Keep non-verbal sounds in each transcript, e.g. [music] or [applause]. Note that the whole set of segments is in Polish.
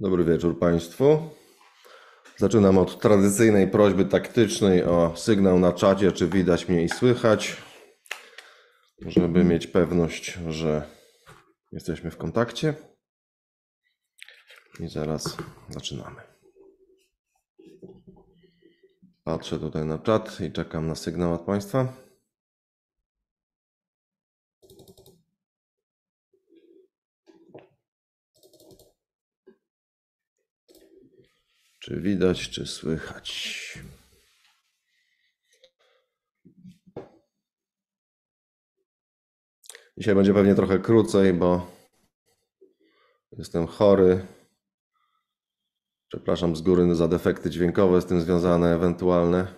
Dobry wieczór Państwu. Zaczynam od tradycyjnej prośby taktycznej o sygnał na czacie, czy widać mnie i słychać, żeby mieć pewność, że jesteśmy w kontakcie. I zaraz zaczynamy. Patrzę tutaj na czat i czekam na sygnał od Państwa. Czy widać, czy słychać? Dzisiaj będzie pewnie trochę krócej, bo jestem chory. Przepraszam z góry za defekty dźwiękowe z tym związane ewentualne.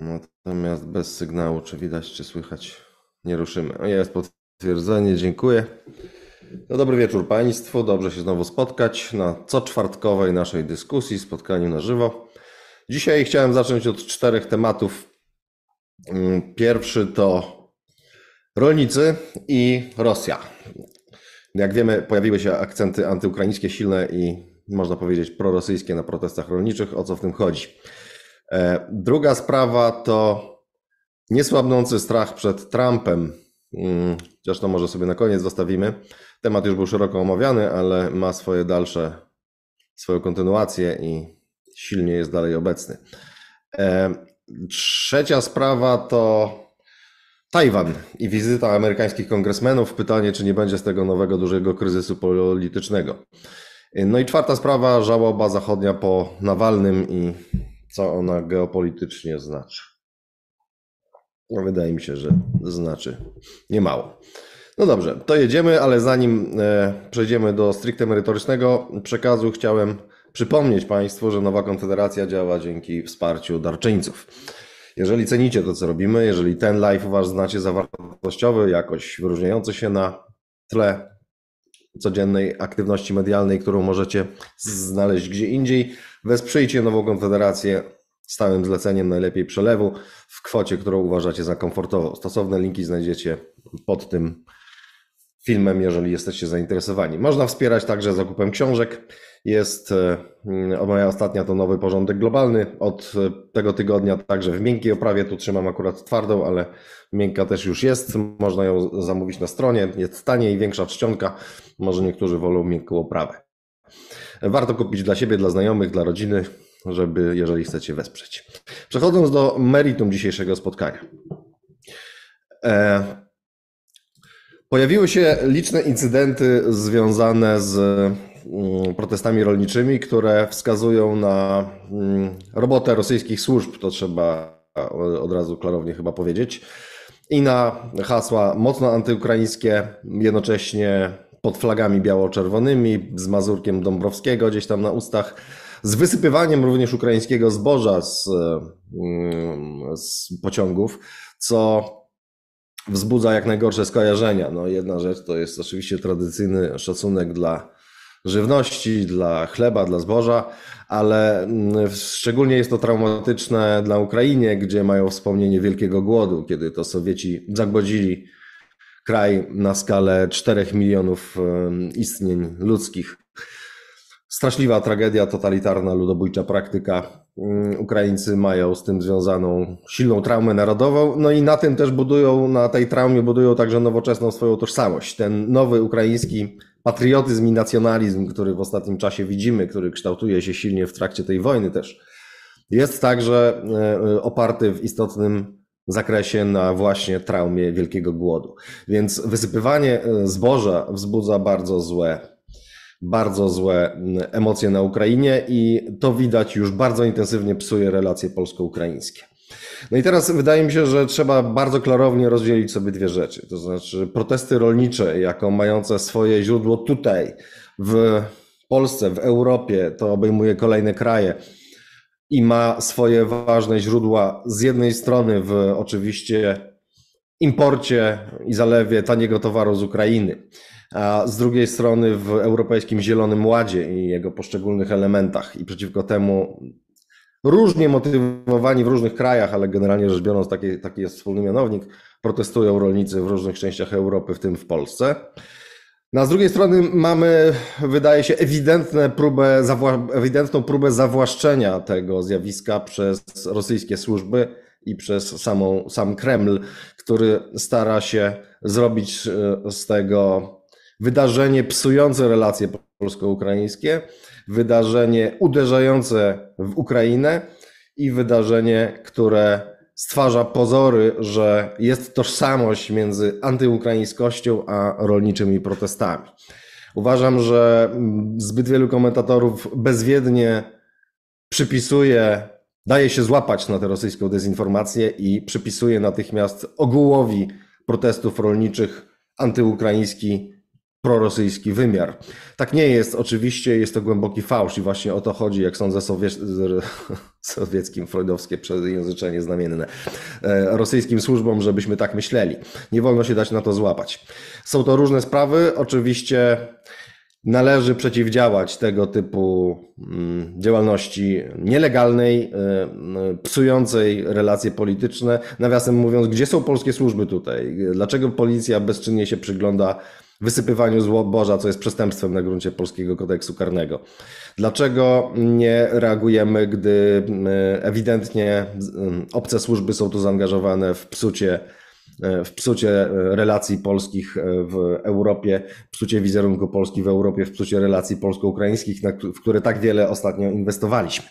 Natomiast bez sygnału, czy widać, czy słychać, nie ruszymy. Jest potwierdzenie, dziękuję. No dobry wieczór Państwu, dobrze się znowu spotkać na co czwartkowej naszej dyskusji, spotkaniu na żywo. Dzisiaj chciałem zacząć od czterech tematów. Mm, Pierwszy to rolnicy i Rosja. Jak wiemy, pojawiły się akcenty antyukraińskie silne i można powiedzieć prorosyjskie na protestach rolniczych. O co w tym chodzi? E, Druga sprawa to niesłabnący strach przed Trumpem. Mm, to może sobie na koniec zostawimy. Temat już był szeroko omawiany, ale ma swoje dalsze, swoją kontynuację i silnie jest dalej obecny. E, Trzecia sprawa to Tajwan i wizyta amerykańskich kongresmenów. Pytanie, czy nie będzie z tego nowego dużego kryzysu politycznego. No i czwarta sprawa, żałoba zachodnia po Nawalnym i co ona geopolitycznie znaczy. No, wydaje mi się, że znaczy niemało. No dobrze, to jedziemy, ale zanim e, przejdziemy do stricte merytorycznego przekazu, chciałem przypomnieć Państwu, że Nowa Konfederacja działa dzięki wsparciu darczyńców. Jeżeli cenicie to, co robimy, jeżeli ten live uważacie za wartościowy, jakoś wyróżniający się na tle codziennej aktywności medialnej, którą możecie znaleźć gdzie indziej, wesprzyjcie Nową Konfederację stałym zleceniem najlepiej przelewu w kwocie, którą uważacie za komfortową. Stosowne linki znajdziecie pod tym filmem, jeżeli jesteście zainteresowani. Można wspierać także zakupem książek. Jest mm, moja ostatnia to nowy porządek globalny. Od e, tego tygodnia także w miękkiej oprawie. Tu trzymam akurat twardą, ale miękka też już jest. Można ją zamówić na stronie. Jest taniej, większa czcionka. Może niektórzy wolą miękką oprawę. Warto kupić dla siebie, dla znajomych, dla rodziny, żeby, jeżeli chcecie wesprzeć. Przechodząc do meritum dzisiejszego spotkania. E, Pojawiły się liczne incydenty związane z mm, protestami rolniczymi, które wskazują na mm, robotę rosyjskich służb, to trzeba od razu klarownie chyba powiedzieć, i na hasła mocno antyukraińskie, jednocześnie pod flagami biało-czerwonymi, z mazurkiem Dąbrowskiego gdzieś tam na ustach, z wysypywaniem również ukraińskiego zboża z, mm, z pociągów, co wzbudza jak najgorsze skojarzenia. No, jedna rzecz to jest oczywiście tradycyjny szacunek dla żywności, dla chleba, dla zboża, ale mm, szczególnie jest to traumatyczne dla Ukrainie, gdzie mają wspomnienie wielkiego głodu, kiedy to Sowieci zagłodzili kraj na skalę 4 milionów istnień ludzkich. Straszliwa tragedia, totalitarna, ludobójcza praktyka. Mm, Ukraińcy mają z tym związaną silną traumę narodową, no i na tym też budują, na tej traumie budują także nowoczesną swoją tożsamość. Ten nowy ukraiński patriotyzm i nacjonalizm, który w ostatnim czasie widzimy, który kształtuje się silnie w trakcie tej wojny też, jest także e, oparty w istotnym zakresie na właśnie traumie wielkiego głodu. Więc wysypywanie e, zboża wzbudza bardzo złe bardzo złe mm, emocje na Ukrainie i to widać już bardzo intensywnie psuje relacje polsko-ukraińskie. No i teraz wydaje mi się, że trzeba bardzo klarownie rozdzielić sobie dwie rzeczy. To znaczy protesty rolnicze, jako mające swoje źródło tutaj, w Polsce, w Europie, to obejmuje kolejne kraje i ma swoje ważne źródła z jednej strony w oczywiście imporcie i zalewie taniego towaru z Ukrainy. A z drugiej strony w Europejskim Zielonym Ładzie i jego poszczególnych elementach. I przeciwko temu różnie motywowani w różnych krajach, ale generalnie rzecz biorąc taki, taki jest wspólny mianownik, protestują rolnicy w różnych częściach Europy, w tym w Polsce. No, z drugiej strony mamy, wydaje się, ewidentne próbę, ewidentną próbę zawłaszczenia tego zjawiska przez rosyjskie służby i przez samą, sam Kreml, który stara się zrobić e, z tego wydarzenie psujące relacje polsko-ukraińskie, wydarzenie uderzające w Ukrainę i wydarzenie, które stwarza pozory, że jest tożsamość między antyukraińskością a rolniczymi protestami. Uważam, że zbyt wielu komentatorów bezwiednie przypisuje, daje się złapać na tę rosyjską dezinformację i przypisuje natychmiast ogółowi protestów rolniczych antyukraiński prorosyjski wymiar. Tak nie jest, oczywiście jest to głęboki fałsz i właśnie o to chodzi, jak sądzę, sowiec... [laughs] sowieckim, freudowskie przejęzyczenie znamienne, e, rosyjskim służbom, żebyśmy tak myśleli. Nie wolno się dać na to złapać. Są to różne sprawy, oczywiście należy przeciwdziałać tego typu mm, działalności nielegalnej, e, psującej relacje polityczne. Nawiasem mówiąc, gdzie są polskie służby tutaj? Dlaczego policja bezczynnie się przygląda wysypywaniu złoboża, co jest przestępstwem na gruncie polskiego kodeksu karnego. Dlaczego nie reagujemy, gdy ewidentnie obce służby są tu zaangażowane w psucie, w psucie relacji polskich w Europie, psucie wizerunku Polski w Europie, w psucie relacji polsko-ukraińskich, w które tak wiele ostatnio inwestowaliśmy?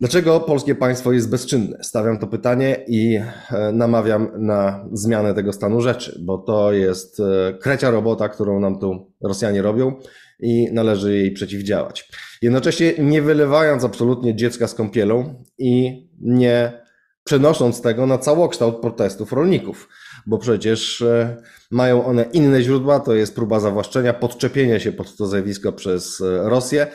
Dlaczego polskie państwo jest bezczynne? Stawiam to pytanie i e, namawiam na zmianę tego stanu rzeczy, bo to jest e, krecia robota, którą nam tu Rosjanie robią i należy jej przeciwdziałać. Jednocześnie nie wylewając absolutnie dziecka z kąpielą i nie przenosząc tego na całokształt protestów rolników, bo przecież e, mają one inne źródła, to jest próba zawłaszczenia, podczepienia się pod to zjawisko przez Rosję,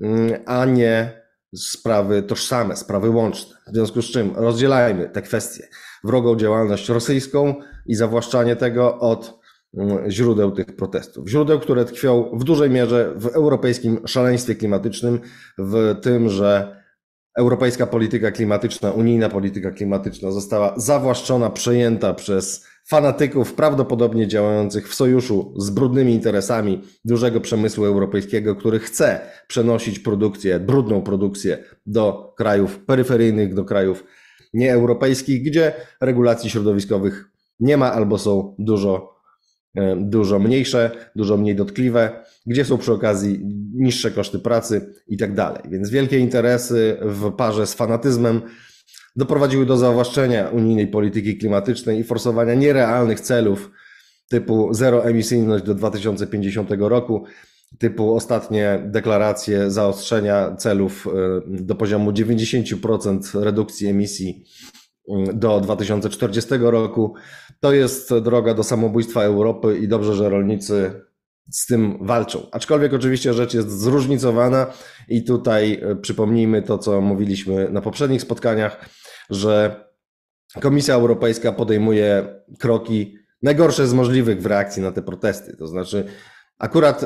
mm, a nie sprawy tożsame, sprawy łączne. W związku z czym rozdzielajmy te kwestie. Wrogą działalność rosyjską i zawłaszczanie tego od mm, źródeł tych protestów. Źródeł, które tkwią w dużej mierze w europejskim szaleństwie klimatycznym, w tym, że europejska polityka klimatyczna, unijna polityka klimatyczna została zawłaszczona, przejęta przez fanatyków, prawdopodobnie działających w sojuszu z brudnymi interesami dużego przemysłu europejskiego, który chce przenosić produkcję, brudną produkcję do krajów peryferyjnych, do krajów nieeuropejskich, gdzie regulacji środowiskowych nie ma albo są dużo, dużo mniejsze, dużo mniej dotkliwe, gdzie są przy okazji niższe koszty pracy i tak dalej. Więc wielkie interesy w parze z fanatyzmem doprowadziły do zawłaszczenia unijnej polityki klimatycznej i forsowania nierealnych celów typu zeroemisyjność do 2050 roku, typu ostatnie deklaracje zaostrzenia celów e, do poziomu 90% redukcji emisji do 2040 roku. To jest droga do samobójstwa Europy i dobrze, że rolnicy z tym walczą. Aczkolwiek oczywiście rzecz jest zróżnicowana i tutaj e, przypomnijmy to, co mówiliśmy na poprzednich spotkaniach że Komisja Europejska podejmuje kroki najgorsze z możliwych w reakcji na te protesty. To znaczy, akurat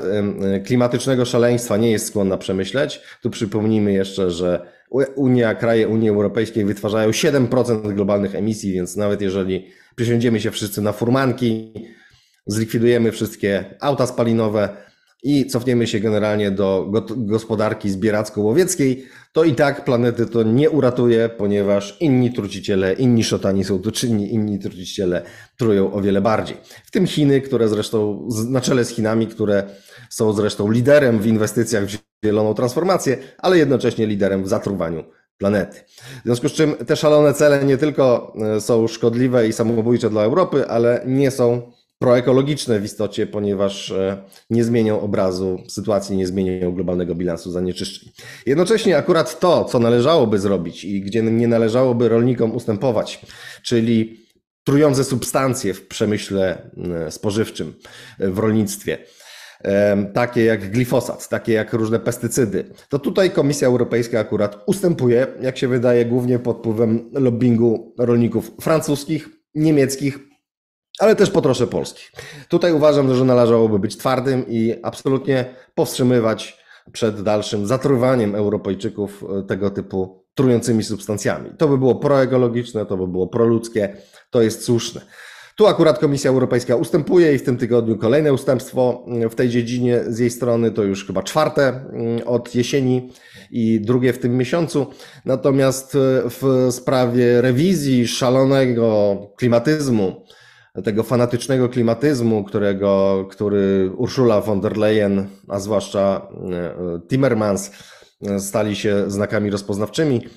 klimatycznego szaleństwa nie jest skłonna przemyśleć. Tu przypomnijmy jeszcze, że Unia, kraje Unii Europejskiej wytwarzają 7% globalnych emisji, więc nawet jeżeli przysiądziemy się wszyscy na furmanki, zlikwidujemy wszystkie auta spalinowe, i cofniemy się generalnie do gospodarki zbieracko-łowieckiej, to i tak planety to nie uratuje, ponieważ inni truciciele, inni szotani są tu czynni, inni truciciele trują o wiele bardziej. W tym Chiny, które zresztą na czele z Chinami, które są zresztą liderem w inwestycjach w zieloną transformację, ale jednocześnie liderem w zatruwaniu planety. W związku z czym te szalone cele nie tylko e, są szkodliwe i samobójcze dla Europy, ale nie są proekologiczne w istocie, ponieważ e, nie zmienią obrazu sytuacji, nie zmienią globalnego bilansu zanieczyszczeń. Jednocześnie akurat to, co należałoby zrobić i gdzie nie należałoby rolnikom ustępować, czyli trujące substancje w przemyśle e, spożywczym, e, w rolnictwie, takie jak glifosat, takie jak różne pestycydy, to tutaj Komisja Europejska akurat ustępuje, jak się wydaje, głównie pod wpływem lobbingu rolników francuskich, niemieckich, ale też po trosze Polski. Tutaj uważam, że należałoby być twardym i absolutnie powstrzymywać przed dalszym zatruwaniem Europejczyków e, tego typu trującymi substancjami. To by było proekologiczne, to by było proludzkie, to jest słuszne. Tu akurat Komisja Europejska ustępuje i w tym tygodniu kolejne ustępstwo w tej dziedzinie z jej strony, to już chyba czwarte mm, od jesieni i drugie w tym miesiącu. Natomiast w sprawie rewizji szalonego klimatyzmu, tego fanatycznego klimatyzmu, którego, który Ursula von der Leyen, a zwłaszcza e, Timmermans stali się znakami rozpoznawczymi,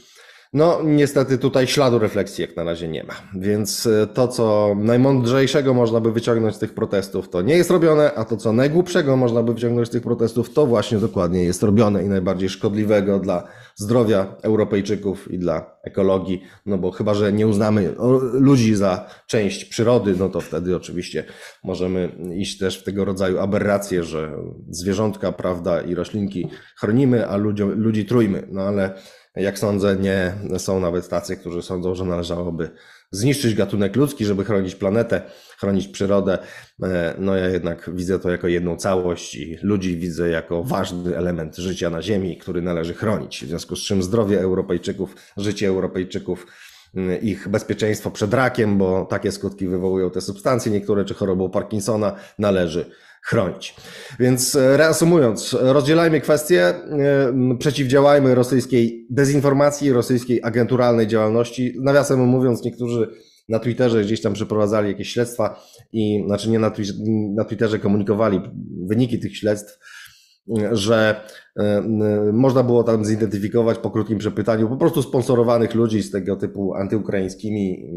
no, niestety tutaj śladu refleksji jak na razie nie ma. Więc e, to, co najmądrzejszego można by wyciągnąć z tych protestów, to nie jest robione, a to, co najgłupszego można by wyciągnąć z tych protestów, to właśnie dokładnie jest robione i najbardziej szkodliwego dla zdrowia Europejczyków i dla ekologii. No bo chyba, że nie uznamy ludzi za część przyrody, no to wtedy oczywiście możemy iść też w tego rodzaju aberracje, że zwierzątka, prawda, i roślinki chronimy, a ludzi, ludzi trujmy. No ale jak sądzę, nie są nawet tacy, którzy sądzą, że należałoby zniszczyć gatunek ludzki, żeby chronić planetę, chronić przyrodę. E, no ja jednak widzę to jako jedną całość i ludzi widzę jako ważny element życia na Ziemi, który należy chronić. W związku z czym zdrowie Europejczyków, życie Europejczyków, mm, ich bezpieczeństwo przed rakiem, bo takie skutki wywołują te substancje niektóre, czy chorobą Parkinsona, należy chronić. Więc e, reasumując, rozdzielajmy kwestie, e, przeciwdziałajmy rosyjskiej dezinformacji, rosyjskiej agenturalnej działalności. Nawiasem mówiąc, niektórzy na Twitterze gdzieś tam przeprowadzali jakieś śledztwa i, znaczy nie na, na Twitterze komunikowali wyniki tych śledztw, że e, można było tam zidentyfikować po krótkim przepytaniu po prostu sponsorowanych ludzi z tego typu antyukraińskimi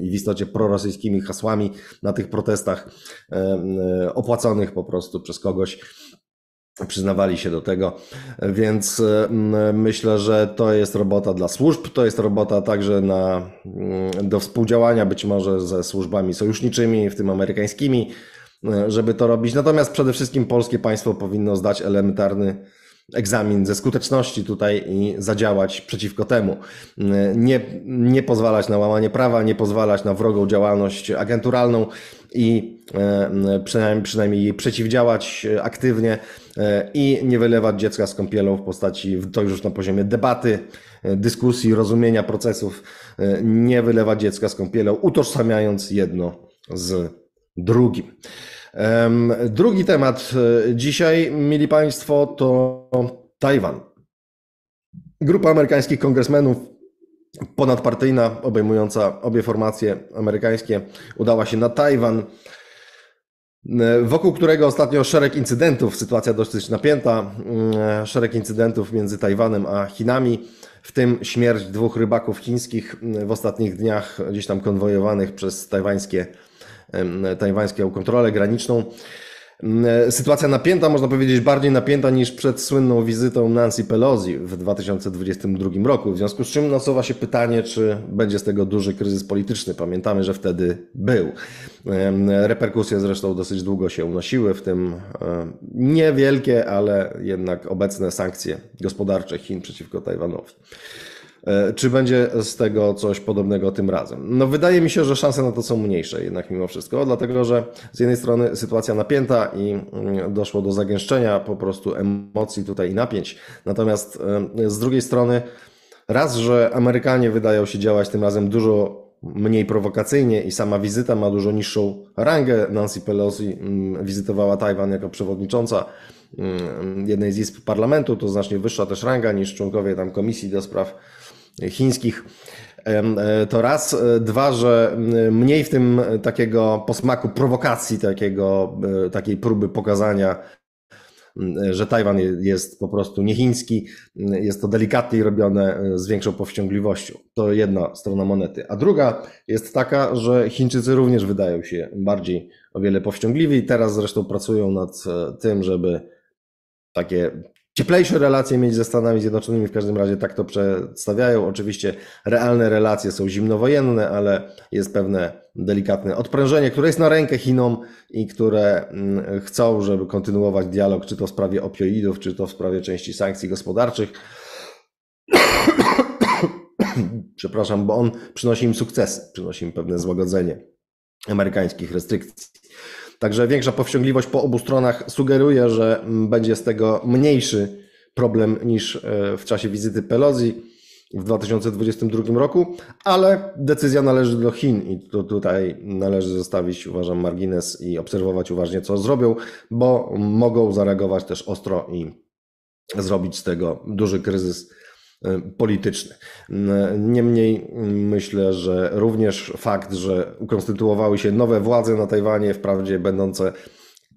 i w istocie prorosyjskimi hasłami na tych protestach, opłaconych po prostu przez kogoś. Przyznawali się do tego, więc myślę, że to jest robota dla służb, to jest robota także na, do współdziałania być może ze służbami sojuszniczymi, w tym amerykańskimi, E, żeby to robić. Natomiast przede wszystkim polskie państwo powinno zdać elementarny egzamin ze skuteczności tutaj i zadziałać przeciwko temu. E, nie, nie pozwalać na łamanie prawa, nie pozwalać na wrogą działalność agenturalną i e, przynajmniej, przynajmniej przeciwdziałać aktywnie i nie wylewać dziecka z kąpielą w postaci, to już na poziomie debaty, dyskusji, rozumienia procesów, nie wylewać dziecka z kąpielą, utożsamiając jedno z drugim. Drugi temat e, dzisiaj, mili Państwo, to Tajwan. Grupa amerykańskich kongresmenów ponadpartyjna, obejmująca obie formacje amerykańskie, udała się na Tajwan, e, wokół którego ostatnio szereg incydentów, sytuacja dosyć napięta, e, szereg incydentów między Tajwanem a Chinami, w tym śmierć dwóch rybaków chińskich w ostatnich dniach, gdzieś tam konwojowanych przez tajwańskie tajwańską kontrolę graniczną. Sytuacja napięta, można powiedzieć, bardziej napięta niż przed słynną wizytą Nancy Pelosi w 2022 roku. W związku z czym nasuwa się pytanie, czy będzie z tego duży kryzys polityczny. Pamiętamy, że wtedy był. Reperkusje zresztą dosyć długo się unosiły, w tym niewielkie, ale jednak obecne sankcje gospodarcze Chin przeciwko Tajwanowi. E, czy będzie z tego coś podobnego tym razem? No, wydaje mi się, że szanse na to są mniejsze jednak mimo wszystko, dlatego że z jednej strony sytuacja napięta i mm, doszło do zagęszczenia po prostu emocji tutaj i napięć. Natomiast e, z drugiej strony, raz, że Amerykanie wydają się działać tym razem dużo mniej prowokacyjnie i sama wizyta ma dużo niższą rangę. Nancy Pelosi mm, wizytowała Tajwan jako przewodnicząca mm, jednej z izb parlamentu, to znacznie wyższa też ranga niż członkowie tam komisji do spraw chińskich. E, to raz. E, dwa, że mniej w tym takiego posmaku prowokacji, takiego, e, takiej próby pokazania, że Tajwan jest po prostu niechiński, jest to delikatniej robione z większą powściągliwością. To jedna strona monety. A druga jest taka, że Chińczycy również wydają się bardziej o wiele powściągliwi teraz zresztą pracują nad tym, żeby takie cieplejsze relacje mieć ze Stanami Zjednoczonymi, w każdym razie tak to przedstawiają. Oczywiście realne relacje są zimnowojenne, ale jest pewne delikatne odprężenie, które jest na rękę Chinom i które mm, chcą, żeby kontynuować dialog, czy to w sprawie opioidów, czy to w sprawie części sankcji gospodarczych. [coughs] Przepraszam, bo on przynosi im sukcesy, przynosi im pewne złagodzenie amerykańskich restrykcji. Także większa powściągliwość po obu stronach sugeruje, że mm, będzie z tego mniejszy problem niż e, w czasie wizyty Pelosi. w 2022 roku, ale decyzja należy do Chin i to tutaj należy zostawić, uważam, margines i obserwować uważnie, co zrobią, bo mogą zareagować też ostro i zrobić z tego duży kryzys polityczny. Niemniej myślę, że również fakt, że ukonstytuowały się nowe władze na Tajwanie, wprawdzie będące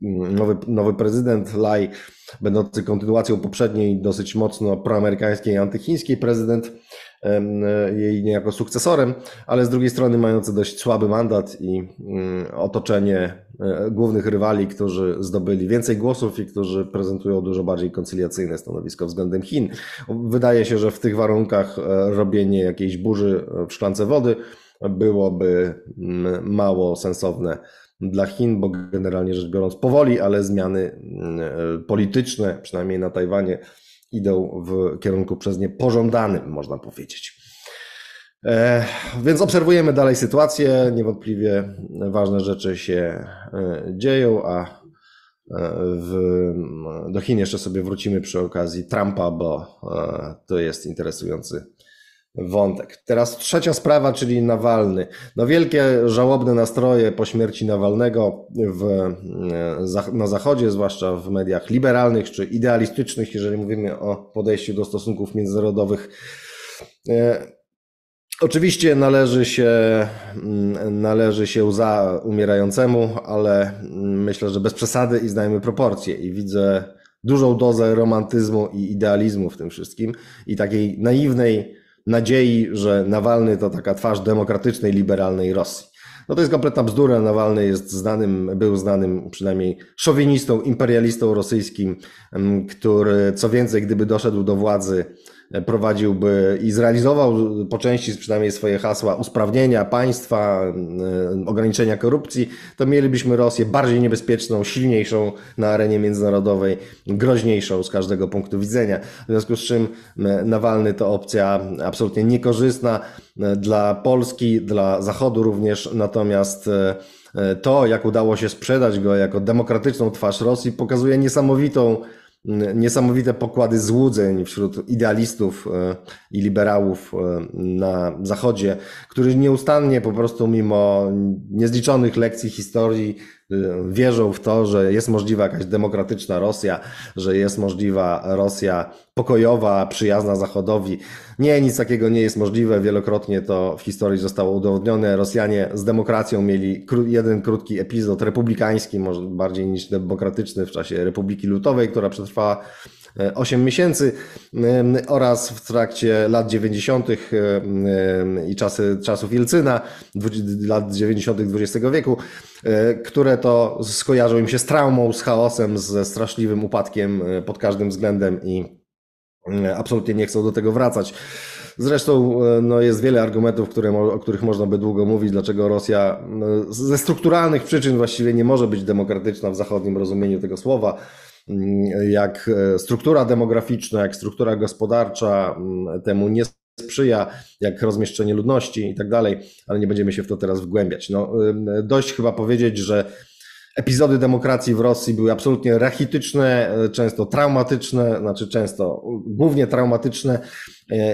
nowy, nowy prezydent Lai, będący kontynuacją poprzedniej, dosyć mocno proamerykańskiej, antychińskiej prezydent, jej niejako sukcesorem, ale z drugiej strony mający dość słaby mandat i mm, otoczenie e, głównych rywali, którzy zdobyli więcej głosów i którzy prezentują dużo bardziej koncyliacyjne stanowisko względem Chin. Wydaje się, że w tych warunkach e, robienie jakiejś burzy w szklance wody byłoby mm, mało sensowne dla Chin, bo generalnie rzecz biorąc powoli, ale zmiany mm, e, polityczne, przynajmniej na Tajwanie, idą w kierunku przez nie pożądanym, można powiedzieć. E, więc obserwujemy dalej sytuację. Niewątpliwie ważne rzeczy się e, dzieją, a w, do Chin jeszcze sobie wrócimy przy okazji Trumpa, bo to jest interesujący wątek. Teraz trzecia sprawa, czyli Nawalny. No wielkie żałobne nastroje po śmierci Nawalnego w, e, na Zachodzie, zwłaszcza w mediach liberalnych czy idealistycznych, jeżeli mówimy o podejściu do stosunków międzynarodowych. E, oczywiście należy się, mm, należy się łza umierającemu, ale myślę, że bez przesady i znajmy proporcje. I widzę dużą dozę romantyzmu i idealizmu w tym wszystkim i takiej naiwnej nadziei, że Nawalny to taka twarz demokratycznej, liberalnej Rosji. No to jest kompletna bzdura. Nawalny jest znanym, był znanym przynajmniej szowinistą, imperialistą rosyjskim, który co więcej, gdyby doszedł do władzy, prowadziłby i zrealizował po części przynajmniej swoje hasła usprawnienia państwa, e, ograniczenia korupcji, to mielibyśmy Rosję bardziej niebezpieczną, silniejszą na arenie międzynarodowej, groźniejszą z każdego punktu widzenia. W związku z czym e, Nawalny to opcja absolutnie niekorzystna e, dla Polski, dla Zachodu również, natomiast to, jak udało się sprzedać go jako demokratyczną twarz Rosji, pokazuje niesamowitą niesamowite pokłady złudzeń wśród idealistów e, i liberałów e, na Zachodzie, którzy nieustannie po prostu mimo niezliczonych lekcji historii wierzą w to, że jest możliwa jakaś demokratyczna Rosja, że jest możliwa Rosja pokojowa, przyjazna Zachodowi. Nie, nic takiego nie jest możliwe. Wielokrotnie to w historii zostało udowodnione. Rosjanie z demokracją mieli jeden krótki epizod republikański, może bardziej niż demokratyczny w czasie Republiki Lutowej, która przetrwała 8 e, miesięcy oraz w trakcie lat 90. i czasy, czasów Jelcyna, lat 90. XX wieku, e, które to skojarzą im się z traumą, z chaosem, ze straszliwym upadkiem e, pod każdym względem i absolutnie nie chcą do tego wracać. Zresztą no, jest wiele argumentów, które, o których można by długo mówić, dlaczego Rosja no, ze strukturalnych przyczyn właściwie nie może być demokratyczna w zachodnim rozumieniu tego słowa. Mm, jak e, struktura demograficzna, jak struktura gospodarcza mm, temu nie sprzyja, jak rozmieszczenie ludności i tak dalej, ale nie będziemy się w to teraz wgłębiać. No, dość chyba powiedzieć, że epizody demokracji w Rosji były absolutnie rachityczne, e, często traumatyczne, znaczy często głównie traumatyczne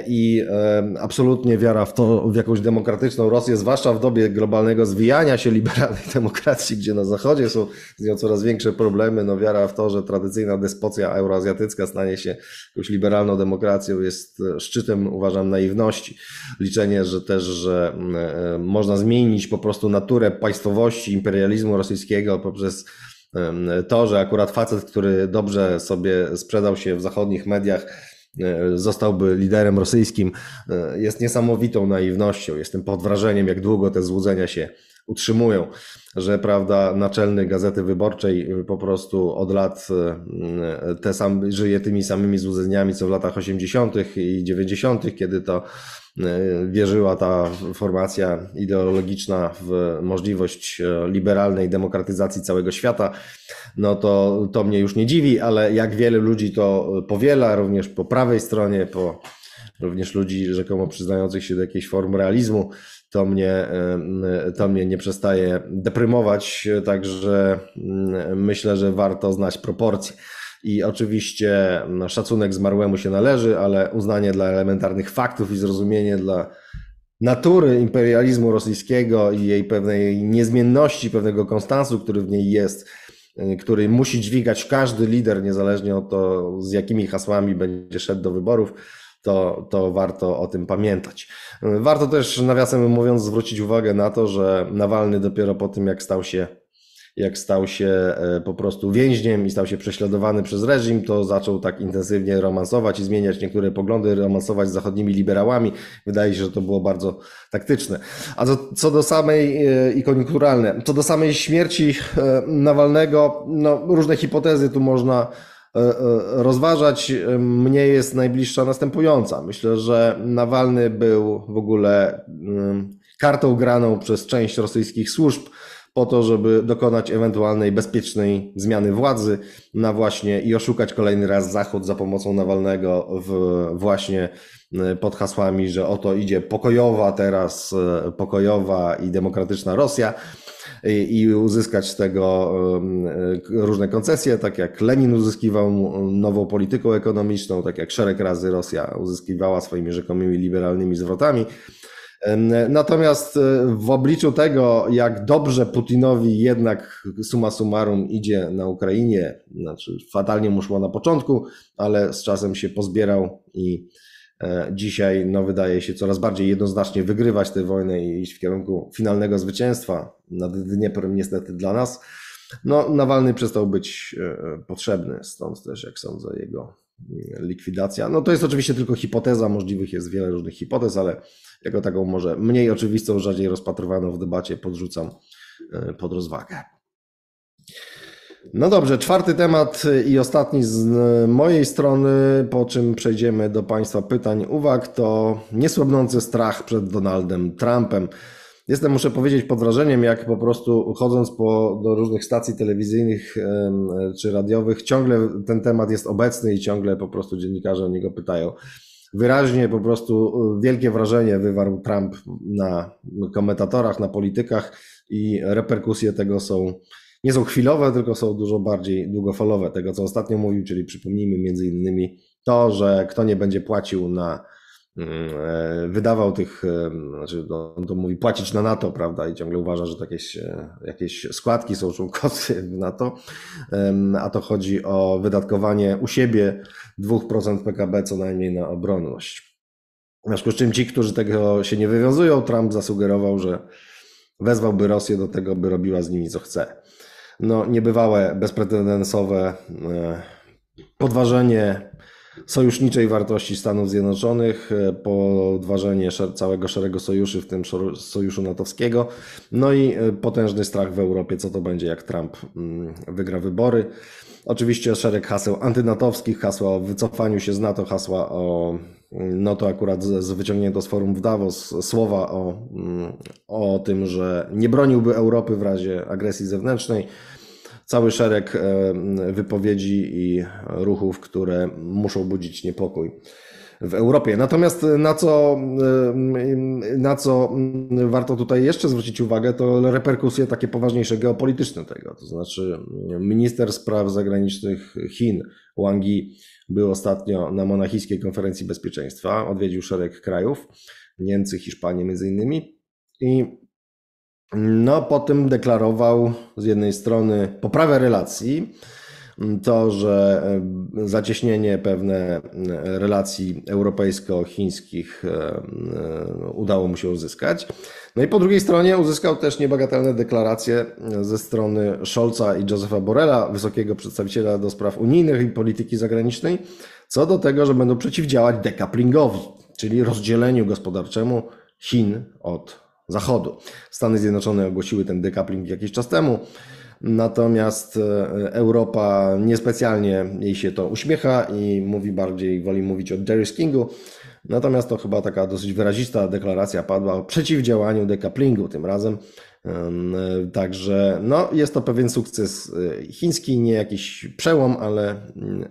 i e, absolutnie wiara w to, w jakąś demokratyczną Rosję, zwłaszcza w dobie globalnego zwijania się liberalnej [laughs] demokracji, gdzie na Zachodzie są z nią coraz większe problemy, no wiara w to, że tradycyjna despocja euroazjatycka stanie się jakąś liberalną demokracją jest e, szczytem, uważam, naiwności. Liczenie, że też, że można zmienić po prostu naturę państwowości, imperializmu rosyjskiego poprzez to, że akurat facet, który dobrze sobie sprzedał się w zachodnich mediach, E, zostałby liderem rosyjskim, e, jest niesamowitą naiwnością. Jestem pod wrażeniem, jak długo te złudzenia się utrzymują, że prawda, naczelny Gazety Wyborczej po prostu od lat e, te sam, żyje tymi samymi złudzeniami, co w latach 80. i 90., kiedy to wierzyła ta formacja ideologiczna w możliwość liberalnej demokratyzacji całego świata no to, to mnie już nie dziwi, ale jak wiele ludzi to powiela, również po prawej stronie, po również ludzi rzekomo przyznających się do jakiejś formy realizmu, to mnie, to mnie nie przestaje deprymować, także mm, myślę, że warto znać proporcje. I oczywiście no, szacunek zmarłemu się należy, ale uznanie dla elementarnych faktów i zrozumienie dla natury imperializmu rosyjskiego i jej pewnej niezmienności, pewnego konstansu, który w niej jest, y, który musi dźwigać każdy lider, niezależnie od to, z jakimi hasłami będzie szedł do wyborów, to, to warto o tym pamiętać. Y, warto też, nawiasem mówiąc, zwrócić uwagę na to, że Nawalny dopiero po tym, jak stał się jak stał się e, po prostu więźniem i stał się prześladowany przez reżim, to zaczął tak intensywnie romansować i zmieniać niektóre poglądy, romansować z zachodnimi liberałami. Wydaje się, że to było bardzo taktyczne. A co, co do samej e, i koniunkturalne, co do samej śmierci e, Nawalnego, no różne hipotezy tu można rozważać. Mnie jest najbliższa następująca. Myślę, że Nawalny był w ogóle kartą graną przez część rosyjskich służb po to, żeby dokonać ewentualnej bezpiecznej zmiany władzy na właśnie i oszukać kolejny raz Zachód za pomocą Nawalnego w właśnie e, pod hasłami, że oto idzie pokojowa teraz, e, pokojowa i demokratyczna Rosja i, i uzyskać z tego różne koncesje, tak jak Lenin uzyskiwał nową polityką ekonomiczną, tak jak szereg razy Rosja uzyskiwała swoimi rzekomymi liberalnymi zwrotami. Natomiast e, w obliczu tego, jak dobrze Putinowi jednak suma summarum idzie na Ukrainie, znaczy fatalnie mu szło na początku, ale z czasem się pozbierał i e, dzisiaj no, wydaje się coraz bardziej jednoznacznie wygrywać tę wojnę i iść w kierunku finalnego zwycięstwa nad Dnieprem niestety dla nas. No, Nawalny przestał być e, potrzebny, stąd też, jak sądzę, jego likwidacja. No to jest oczywiście tylko hipoteza, możliwych jest wiele różnych hipotez, ale jako taką może mniej oczywistą, rzadziej rozpatrywaną w debacie podrzucam e, pod rozwagę. No dobrze, czwarty temat i ostatni z mojej strony, po czym przejdziemy do Państwa pytań, uwag, to niesłabnący strach przed Donaldem Trumpem. Jestem, muszę powiedzieć, pod wrażeniem, jak po prostu chodząc po, do różnych stacji telewizyjnych czy radiowych, ciągle ten temat jest obecny i ciągle po prostu dziennikarze o niego pytają. Wyraźnie po prostu wielkie wrażenie wywarł Trump na komentatorach, na politykach i reperkusje tego są nie są chwilowe, tylko są dużo bardziej długofalowe. Tego, co ostatnio mówił, czyli przypomnijmy między innymi to, że kto nie będzie płacił na e, wydawał tych, e, znaczy no, on to mówi płacić na NATO, prawda, i ciągle uważa, że to jakieś, e, jakieś składki są członkowskie w NATO, a to chodzi o wydatkowanie u siebie 2% PKB co najmniej na obronność. W związku z czym ci, którzy tego się nie wywiązują, Trump zasugerował, że wezwałby Rosję do tego, by robiła z nimi co chce. No, niebywałe, bezprecedensowe podważenie sojuszniczej wartości Stanów Zjednoczonych, e, podważenie całego szeregu sojuszy, w tym sojuszu natowskiego, no i e, potężny strach w Europie, co to będzie, jak Trump mm, wygra wybory. Oczywiście szereg haseł antynatowskich, hasła o wycofaniu się z NATO, hasła o, mm, no to akurat z, wyciągnięto z forum w Davos, słowa o, mm, o tym, że nie broniłby Europy w razie agresji zewnętrznej cały szereg e, wypowiedzi i ruchów, które muszą budzić niepokój w Europie. Natomiast na co, e, na co warto tutaj jeszcze zwrócić uwagę, to reperkusje takie poważniejsze geopolityczne tego. To znaczy, minister spraw zagranicznych Chin, Wang Yi, był ostatnio na monachijskiej konferencji bezpieczeństwa, odwiedził szereg krajów, Niemcy, Hiszpanię między innymi. I no, potem deklarował z jednej strony poprawę relacji, to, że e, zacieśnienie pewne e, relacji europejsko-chińskich e, udało mu się uzyskać. No i po drugiej stronie uzyskał też niebagatelne deklaracje ze strony Scholza i Josefa Borrella, wysokiego przedstawiciela do spraw unijnych i polityki zagranicznej, co do tego, że będą przeciwdziałać decouplingowi, czyli rozdzieleniu gospodarczemu Chin od Zachodu. Stany Zjednoczone ogłosiły ten decoupling jakiś czas temu, natomiast e, Europa niespecjalnie jej się to uśmiecha i mówi bardziej, woli mówić o deriskingu. Natomiast to chyba taka dosyć wyrazista deklaracja padła o przeciwdziałaniu decouplingu tym razem. Także no, jest to pewien sukces e, chiński, nie jakiś przełom, ale,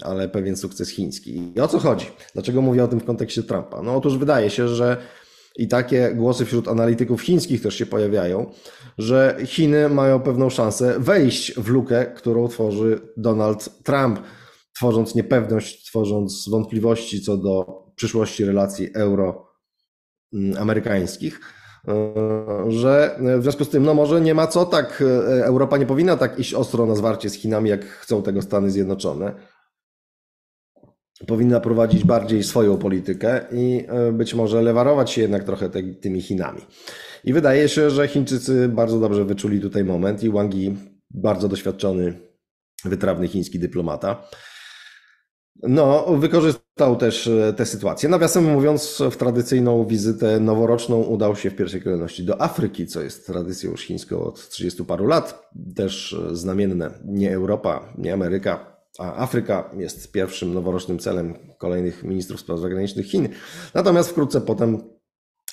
ale pewien sukces chiński. I o co chodzi? Dlaczego mówię o tym w kontekście Trumpa? No otóż wydaje się, że i takie głosy wśród analityków chińskich też się pojawiają, że Chiny mają pewną szansę wejść w lukę, którą tworzy Donald Trump. tworząc niepewność, tworząc wątpliwości co do przyszłości relacji euro-amerykańskich, że w związku z tym, no może nie ma co tak, Europa nie powinna tak iść ostro na zwarcie z Chinami, jak chcą tego Stany Zjednoczone powinna prowadzić bardziej swoją politykę i e, być może lewarować się jednak trochę te, tymi Chinami. I wydaje się, że Chińczycy bardzo dobrze wyczuli tutaj moment i Wang Yi, bardzo doświadczony, wytrawny chiński dyplomata, no, wykorzystał też e, tę sytuację. Nawiasem mówiąc, w tradycyjną wizytę noworoczną udał się w pierwszej kolejności do Afryki, co jest tradycją już chińską od 30 paru lat. Też znamienne nie Europa, nie Ameryka, a Afryka jest pierwszym noworocznym celem kolejnych ministrów spraw zagranicznych Chin. Natomiast wkrótce potem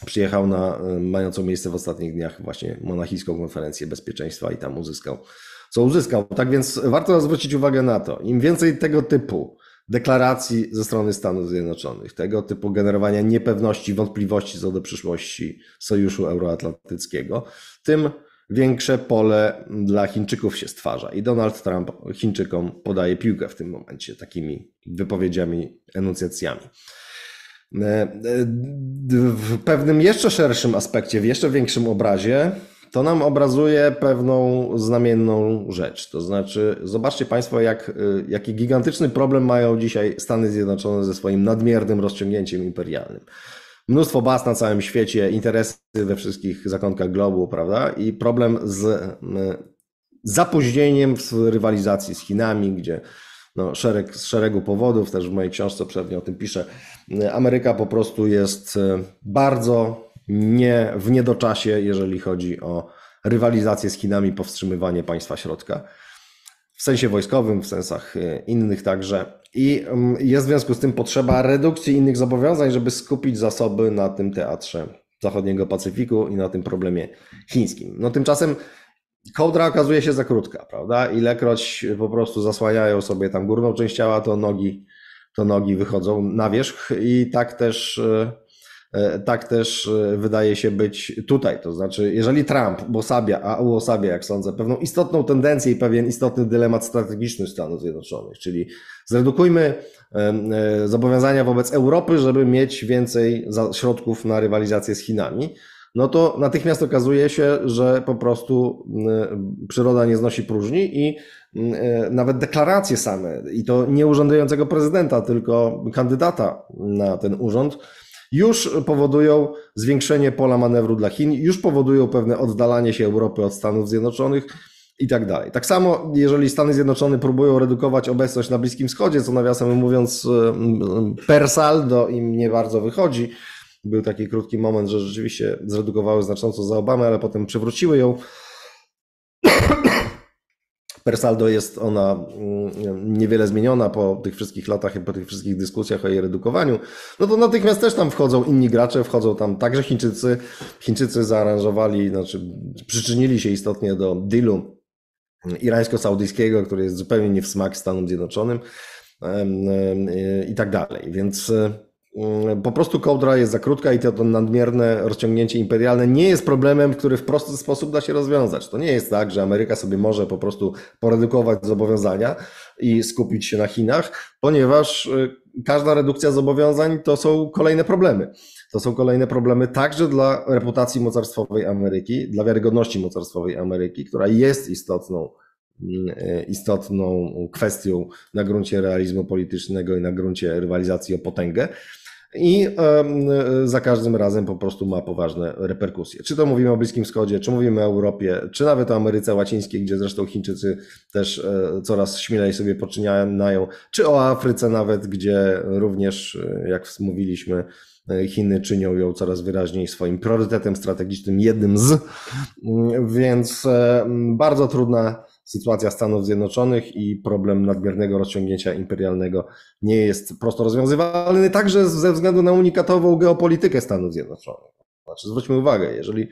przyjechał na mającą miejsce w ostatnich dniach właśnie monachijską konferencję bezpieczeństwa i tam uzyskał, co uzyskał. Tak więc warto zwrócić uwagę na to, im więcej tego typu deklaracji ze strony Stanów Zjednoczonych, tego typu generowania niepewności, wątpliwości co do przyszłości Sojuszu Euroatlantyckiego, tym większe pole dla Chińczyków się stwarza. I Donald Trump Chińczykom podaje piłkę w tym momencie takimi wypowiedziami, enuncjacjami. E, e, w pewnym jeszcze szerszym aspekcie, w jeszcze większym obrazie, to nam obrazuje pewną znamienną rzecz. To znaczy, zobaczcie Państwo, jak, e, jaki gigantyczny problem mają dzisiaj Stany Zjednoczone ze swoim nadmiernym rozciągnięciem imperialnym mnóstwo baz na całym świecie, interesy we wszystkich zakątkach globu, prawda? I problem z zapóźnieniem w rywalizacji z Chinami, gdzie no, szereg, z szeregu powodów, też w mojej książce przednio o tym piszę, Ameryka po prostu jest e, bardzo nie w niedoczasie, jeżeli chodzi o rywalizację z Chinami, powstrzymywanie państwa środka. W sensie wojskowym, w sensach e, innych także. I mm, jest w związku z tym potrzeba redukcji innych zobowiązań, żeby skupić zasoby na tym teatrze zachodniego Pacyfiku i na tym problemie chińskim. No tymczasem kołdra okazuje się za krótka, prawda? Ilekroć po prostu zasłaniają sobie tam górną część ciała, to nogi, to nogi wychodzą na wierzch i tak też e, tak też e, wydaje się być tutaj. To znaczy, jeżeli Trump uosabia, a uosabia, jak sądzę, pewną istotną tendencję i pewien istotny dylemat strategiczny Stanów Zjednoczonych, czyli zredukujmy e, zobowiązania wobec Europy, żeby mieć więcej środków na rywalizację z Chinami, no to natychmiast okazuje się, że po prostu przyroda nie znosi próżni i nawet deklaracje same, i to nie urzędującego prezydenta, tylko kandydata na ten urząd, już powodują zwiększenie pola manewru dla Chin, już powodują pewne oddalanie się Europy od Stanów Zjednoczonych i tak dalej. Tak samo, jeżeli Stany Zjednoczone próbują redukować obecność na Bliskim Wschodzie, co nawiasem mówiąc per saldo im nie bardzo wychodzi, był taki krótki moment, że rzeczywiście zredukowały znacząco za Obamy, ale potem przywróciły ją per saldo jest ona mm, niewiele zmieniona po tych wszystkich latach i po tych wszystkich dyskusjach o jej redukowaniu, no to natychmiast też tam wchodzą inni gracze, wchodzą tam także Chińczycy. Chińczycy zaaranżowali, znaczy przyczynili się istotnie do dealu irańsko-saudyjskiego, który jest zupełnie nie w smak Stanom Zjednoczonym i tak dalej. Więc Mm, po prostu kołdra jest za krótka i to, to nadmierne rozciągnięcie imperialne nie jest problemem, który w prosty sposób da się rozwiązać. To nie jest tak, że Ameryka sobie może po prostu poredukować zobowiązania i skupić się na Chinach, ponieważ y, każda redukcja zobowiązań to są kolejne problemy. To są kolejne problemy także dla reputacji mocarstwowej Ameryki, dla wiarygodności mocarstwowej Ameryki, która jest istotną mm, y, istotną kwestią na gruncie realizmu politycznego i na gruncie rywalizacji o potęgę i za każdym razem po prostu ma poważne reperkusje. Czy to mówimy o Bliskim Wschodzie, czy mówimy o Europie, czy nawet o Ameryce Łacińskiej, gdzie zresztą Chińczycy też e, coraz śmielej sobie poczyniają, czy o Afryce nawet, gdzie również, e, jak mówiliśmy, e, Chiny czynią ją coraz wyraźniej swoim priorytetem strategicznym, jednym z, mm, więc bardzo trudna sytuacja Stanów Zjednoczonych i problem nadmiernego rozciągnięcia imperialnego nie jest prosto rozwiązywalny, także ze względu na unikatową geopolitykę Stanów Zjednoczonych. Znaczy, zwróćmy uwagę, jeżeli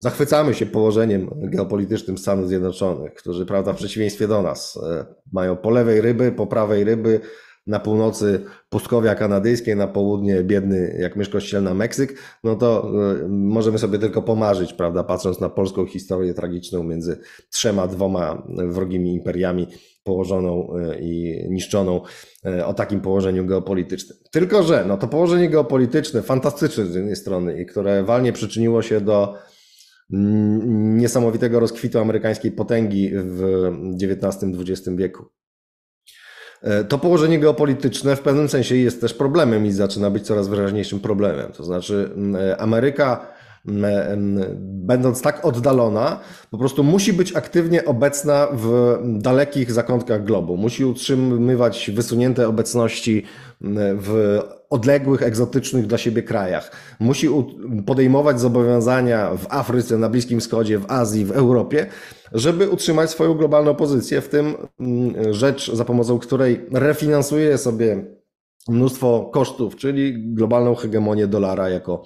zachwycamy się położeniem geopolitycznym Stanów Zjednoczonych, którzy, prawda, w przeciwieństwie do nas, e, mają po lewej ryby, po prawej ryby, na północy pustkowia kanadyjskiej, na południe biedny jak mysz kościelna Meksyk, no to e, możemy sobie tylko pomarzyć, prawda, patrząc na polską historię tragiczną między trzema, dwoma wrogimi imperiami położoną e, i niszczoną e, o takim położeniu geopolitycznym. Tylko, że no to położenie geopolityczne, fantastyczne z jednej strony i które walnie przyczyniło się do niesamowitego rozkwitu amerykańskiej potęgi w XIX-XX wieku. E, to położenie geopolityczne w pewnym sensie jest też problemem i zaczyna być coraz wyraźniejszym problemem. To znaczy, Ameryka, będąc tak oddalona, po prostu musi być aktywnie obecna w dalekich zakątkach globu. Musi utrzymywać wysunięte obecności w odległych, egzotycznych dla siebie krajach. Musi podejmować zobowiązania w Afryce, na Bliskim Wschodzie, w Azji, w Europie, żeby utrzymać swoją globalną pozycję, w tym rzecz, za pomocą której refinansuje sobie mnóstwo kosztów, czyli globalną hegemonię dolara jako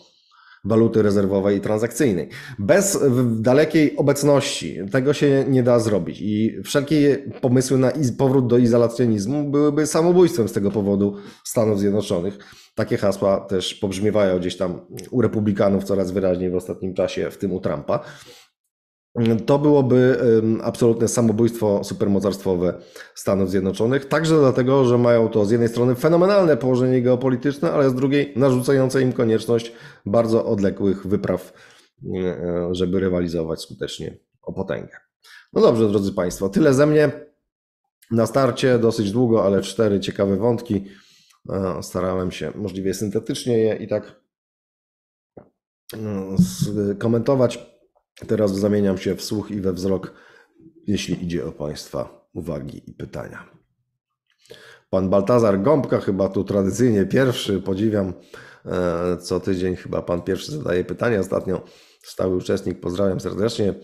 waluty rezerwowej i transakcyjnej. Bez dalekiej obecności tego się nie da zrobić i wszelkie pomysły na powrót do izolacjonizmu byłyby samobójstwem z tego powodu Stanów Zjednoczonych. Takie hasła też pobrzmiewają gdzieś tam u republikanów coraz wyraźniej w ostatnim czasie, w tym u Trumpa. To byłoby absolutne samobójstwo supermocarstwowe Stanów Zjednoczonych, także dlatego, że mają to z jednej strony fenomenalne położenie geopolityczne, ale z drugiej narzucające im konieczność bardzo odległych wypraw, e, żeby rywalizować skutecznie o potęgę. No dobrze, drodzy Państwo, tyle ze mnie. Na starcie dosyć długo, ale cztery ciekawe wątki. E, starałem się możliwie syntetycznie je i tak e, komentować. Teraz zamieniam się w słuch i we wzrok, jeśli idzie o Państwa uwagi i pytania. Pan Baltazar Gąbka, chyba tu tradycyjnie pierwszy, podziwiam e, co tydzień, chyba pan pierwszy zadaje pytania ostatnio. Stały uczestnik, pozdrawiam serdecznie.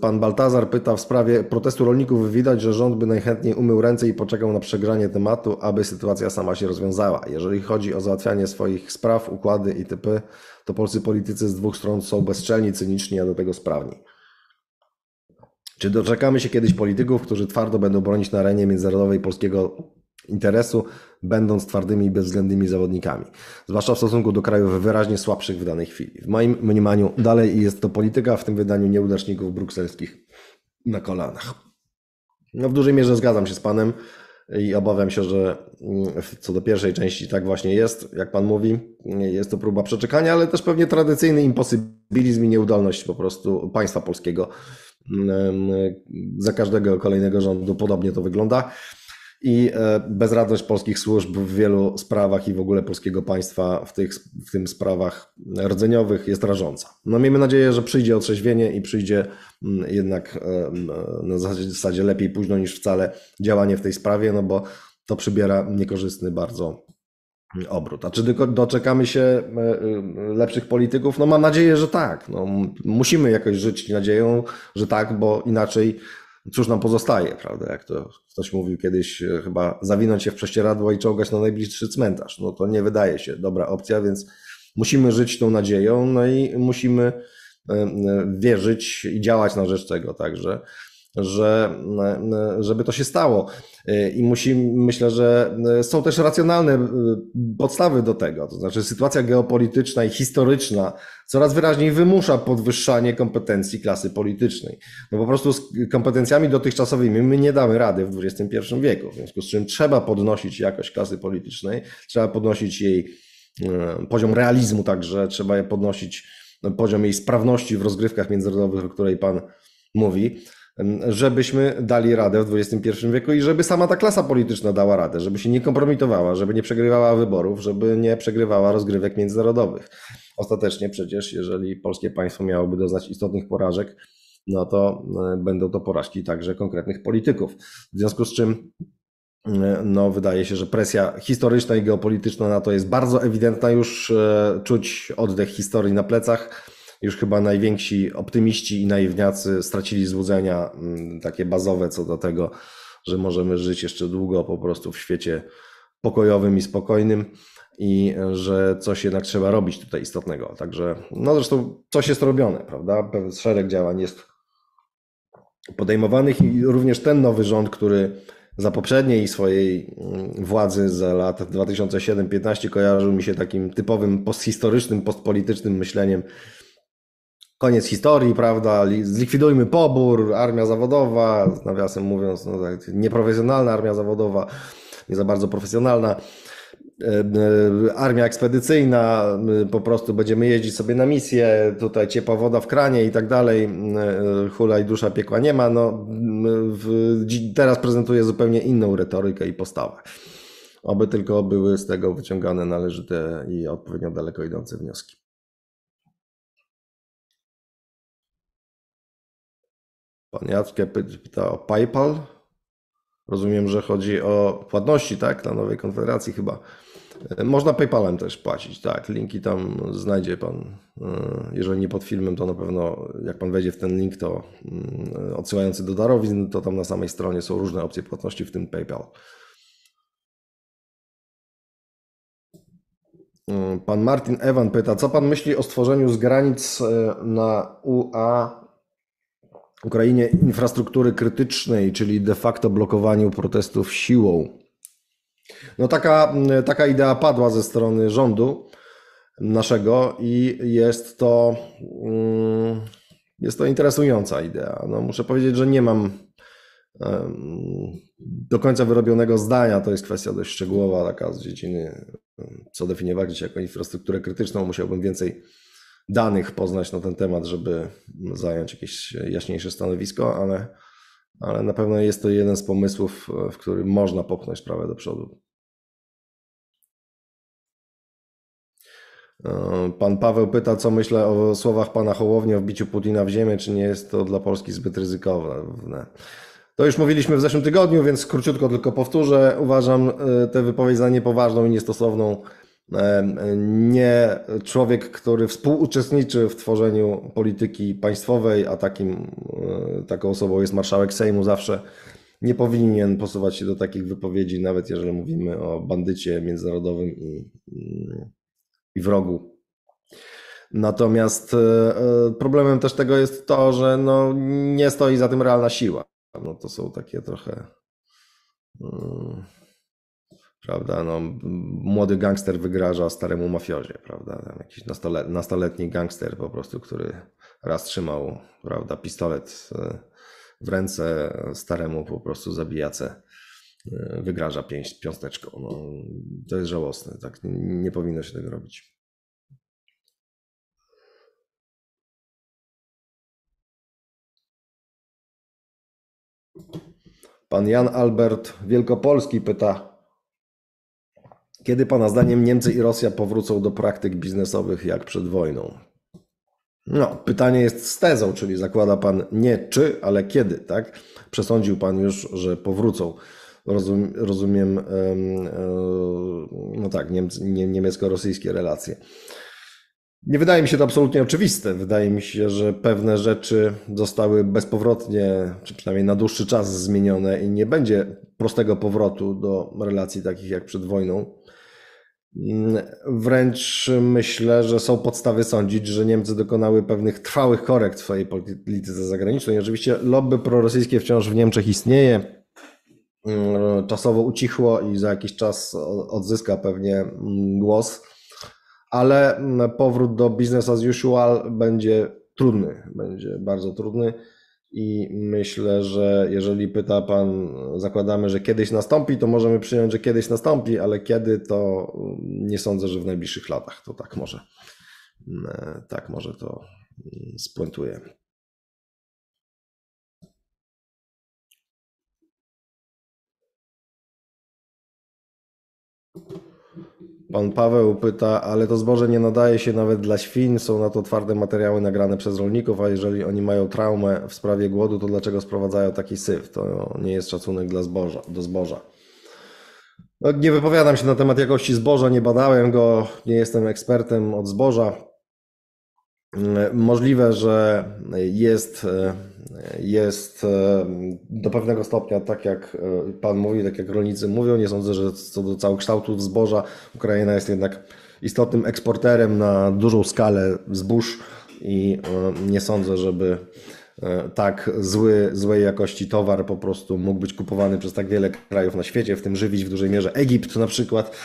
Pan Baltazar pyta w sprawie protestu rolników. Widać, że rząd by najchętniej umył ręce i poczekał na przegranie tematu, aby sytuacja sama się rozwiązała. Jeżeli chodzi o załatwianie swoich spraw, układy itp., to polscy politycy z dwóch stron są bezczelni, cyniczni, a do tego sprawni. Czy doczekamy się kiedyś polityków, którzy twardo będą bronić na arenie międzynarodowej polskiego interesu, będąc twardymi i bezwzględnymi zawodnikami, zwłaszcza w stosunku do krajów wyraźnie słabszych w danej chwili. W moim mniemaniu dalej jest to polityka, w tym wydaniu nieudaczników brukselskich na kolanach. No w dużej mierze zgadzam się z Panem i obawiam się, że mm, co do pierwszej części tak właśnie jest, jak Pan mówi, jest to próba przeczekania, ale też pewnie tradycyjny imposybilizm i nieudolność po prostu państwa polskiego. Mm, za każdego kolejnego rządu podobnie to wygląda i e, bezradność polskich służb w wielu sprawach i w ogóle polskiego państwa w, tych, w tym sprawach rdzeniowych jest rażąca. No miejmy nadzieję, że przyjdzie otrzeźwienie i przyjdzie mm, jednak e, na zasadzie lepiej późno niż wcale działanie w tej sprawie, no bo to przybiera niekorzystny bardzo obrót. A czy doczekamy się e, lepszych polityków? No mam nadzieję, że tak. No, musimy jakoś żyć nadzieją, że tak, bo inaczej cóż nam pozostaje, prawda? Jak to ktoś mówił kiedyś, e, chyba zawinąć się w prześcieradło i czołgać na najbliższy cmentarz. No to nie wydaje się dobra opcja, więc musimy żyć tą nadzieją, no i musimy e, e, wierzyć i działać na rzecz tego także że, żeby to się stało. I musimy, myślę, że są też racjonalne y, podstawy do tego. To znaczy, sytuacja geopolityczna i historyczna coraz wyraźniej wymusza podwyższanie kompetencji klasy politycznej. No po prostu z kompetencjami dotychczasowymi my nie damy rady w XXI wieku. W związku z czym trzeba podnosić jakość klasy politycznej, trzeba podnosić jej y, poziom realizmu także, trzeba je podnosić poziom jej sprawności w rozgrywkach międzynarodowych, o której Pan mówi żebyśmy dali radę w XXI wieku i żeby sama ta klasa polityczna dała radę, żeby się nie kompromitowała, żeby nie przegrywała wyborów, żeby nie przegrywała rozgrywek międzynarodowych. Ostatecznie przecież, jeżeli polskie państwo miałoby doznać istotnych porażek, no to e, będą to porażki także konkretnych polityków. W związku z czym e, no, wydaje się, że presja historyczna i geopolityczna na to jest bardzo ewidentna. Już e, czuć oddech historii na plecach już chyba najwięksi optymiści i naiwniacy stracili złudzenia mm, takie bazowe co do tego, że możemy żyć jeszcze długo po prostu w świecie pokojowym i spokojnym i że coś jednak trzeba robić tutaj istotnego. Także, no zresztą coś jest robione, prawda? Szereg działań jest podejmowanych i również ten nowy rząd, który za poprzedniej swojej mm, władzy za lat 2007-15 kojarzył mi się takim typowym posthistorycznym, postpolitycznym myśleniem. Koniec historii, prawda? Zlikwidujmy pobór, armia zawodowa, nawiasem mówiąc, no tak, nieprofesjonalna armia zawodowa, nie za bardzo profesjonalna. E, e, armia ekspedycyjna, po prostu będziemy jeździć sobie na misję, tutaj ciepła woda w kranie i tak dalej, e, hula i dusza piekła nie ma. No, teraz prezentuje zupełnie inną retorykę i postawę. Oby tylko były z tego wyciągane należyte i odpowiednio daleko idące wnioski. Pan Jackie pyta o PayPal. Rozumiem, że chodzi o płatności, tak? Dla nowej konfederacji chyba. Można PayPalem też płacić, tak. Linki tam znajdzie Pan. E, jeżeli nie pod filmem, to na pewno jak Pan wejdzie w ten link, to mm, odsyłający do darowizn, to tam na samej stronie są różne opcje płatności, w tym PayPal. E, pan Martin Ewan pyta, co Pan myśli o stworzeniu z granic e, na UA Ukrainie infrastruktury krytycznej, czyli de facto blokowaniu protestów siłą? No taka, taka idea padła ze strony rządu naszego i jest to, mm, jest to interesująca idea. No muszę powiedzieć, że nie mam do końca wyrobionego zdania. To jest kwestia dość szczegółowa, taka z dziedziny, co definiować jako infrastrukturę krytyczną. Musiałbym więcej danych poznać na ten temat, żeby zająć jakieś jaśniejsze stanowisko, ale ale na pewno jest to jeden z pomysłów, w którym można popchnąć sprawę do przodu. Pan Paweł pyta, co myślę o słowach pana Hołowni o wbiciu Putina w ziemię, czy nie jest to dla Polski zbyt ryzykowne. To już mówiliśmy w zeszłym tygodniu, więc króciutko tylko powtórzę. Uważam e, tę wypowiedź za niepoważną i niestosowną nie człowiek, który współuczestniczy w tworzeniu polityki państwowej, a takim, e, taką osobą jest marszałek Sejmu zawsze, nie powinien posuwać się do takich wypowiedzi, nawet jeżeli mówimy o bandycie międzynarodowym i, i wrogu. Natomiast e, e, problemem też tego jest to, że no, nie stoi za tym realna siła. No, to są takie trochę prawda, no, młody gangster wygraża staremu mafiozie, prawda, Tam jakiś nastolet, nastoletni gangster po prostu, który raz trzymał, prawda, pistolet e, w ręce staremu po prostu zabijace e, wygraża pięć, piąsteczką. No, to jest żałosne, tak nie powinno się tego robić. Pan Jan Albert Wielkopolski pyta, kiedy Pana zdaniem Niemcy i Rosja powrócą do praktyk biznesowych jak przed wojną? No, pytanie jest z tezą, czyli zakłada Pan nie czy, ale kiedy, tak? Przesądził Pan już, że powrócą. Rozum, rozumiem, no tak, niemiecko-rosyjskie relacje. Nie wydaje mi się to absolutnie oczywiste. Wydaje mi się, że pewne rzeczy zostały bezpowrotnie, czy przynajmniej na dłuższy czas zmienione i nie będzie prostego powrotu do relacji takich jak przed wojną. Wręcz myślę, że są podstawy sądzić, że Niemcy dokonały pewnych trwałych korekt w swojej polityce zagranicznej. Oczywiście lobby prorosyjskie wciąż w Niemczech istnieje. Czasowo ucichło i za jakiś czas odzyska pewnie głos, ale powrót do business as usual będzie trudny, będzie bardzo trudny. I myślę, że jeżeli pyta Pan, zakładamy, że kiedyś nastąpi, to możemy przyjąć, że kiedyś nastąpi, ale kiedy to nie sądzę, że w najbliższych latach to tak może, tak może to spuentuje. Pan Paweł pyta, ale to zboże nie nadaje się nawet dla świń, są na to twarde materiały nagrane przez rolników, a jeżeli oni mają traumę w sprawie głodu, to dlaczego sprowadzają taki syf? To nie jest szacunek dla zboża, do zboża. No, nie wypowiadam się na temat jakości zboża, nie badałem go, nie jestem ekspertem od zboża. Możliwe, że jest, jest do pewnego stopnia, tak jak Pan mówi, tak jak rolnicy mówią. Nie sądzę, że co do całokształtu zboża Ukraina jest jednak istotnym eksporterem na dużą skalę zbóż i nie sądzę, żeby e, tak zły, złej jakości towar po prostu mógł być kupowany przez tak wiele krajów na świecie, w tym żywić w dużej mierze Egipt na przykład.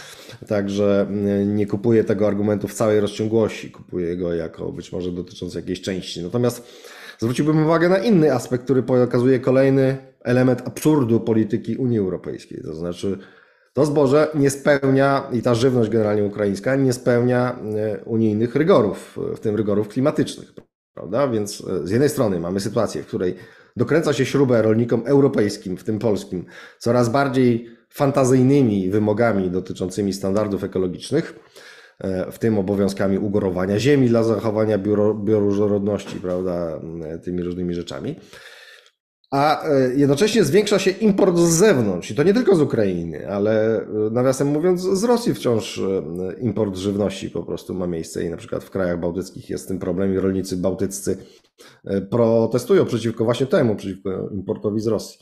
Także nie kupuję tego argumentu w całej rozciągłości, kupuję go jako być może dotyczący jakiejś części. Natomiast zwróciłbym uwagę na inny aspekt, który pokazuje kolejny element absurdu polityki Unii Europejskiej. To znaczy, to zboże nie spełnia i ta żywność generalnie ukraińska nie spełnia e, unijnych rygorów, w tym rygorów klimatycznych. Prawda? Więc e, z jednej strony mamy sytuację, w której dokręca się śrubę rolnikom europejskim, w tym polskim, coraz bardziej fantazyjnymi wymogami dotyczącymi standardów ekologicznych, e, w tym obowiązkami ugorowania ziemi dla zachowania bioróżnorodności, prawda, tymi różnymi rzeczami a e, jednocześnie zwiększa się import z zewnątrz. I to nie tylko z Ukrainy, ale e, nawiasem mówiąc, z Rosji wciąż e, import żywności po prostu ma miejsce i na przykład w krajach bałtyckich jest tym problem i rolnicy bałtyccy protestują przeciwko właśnie temu, przeciwko importowi z Rosji.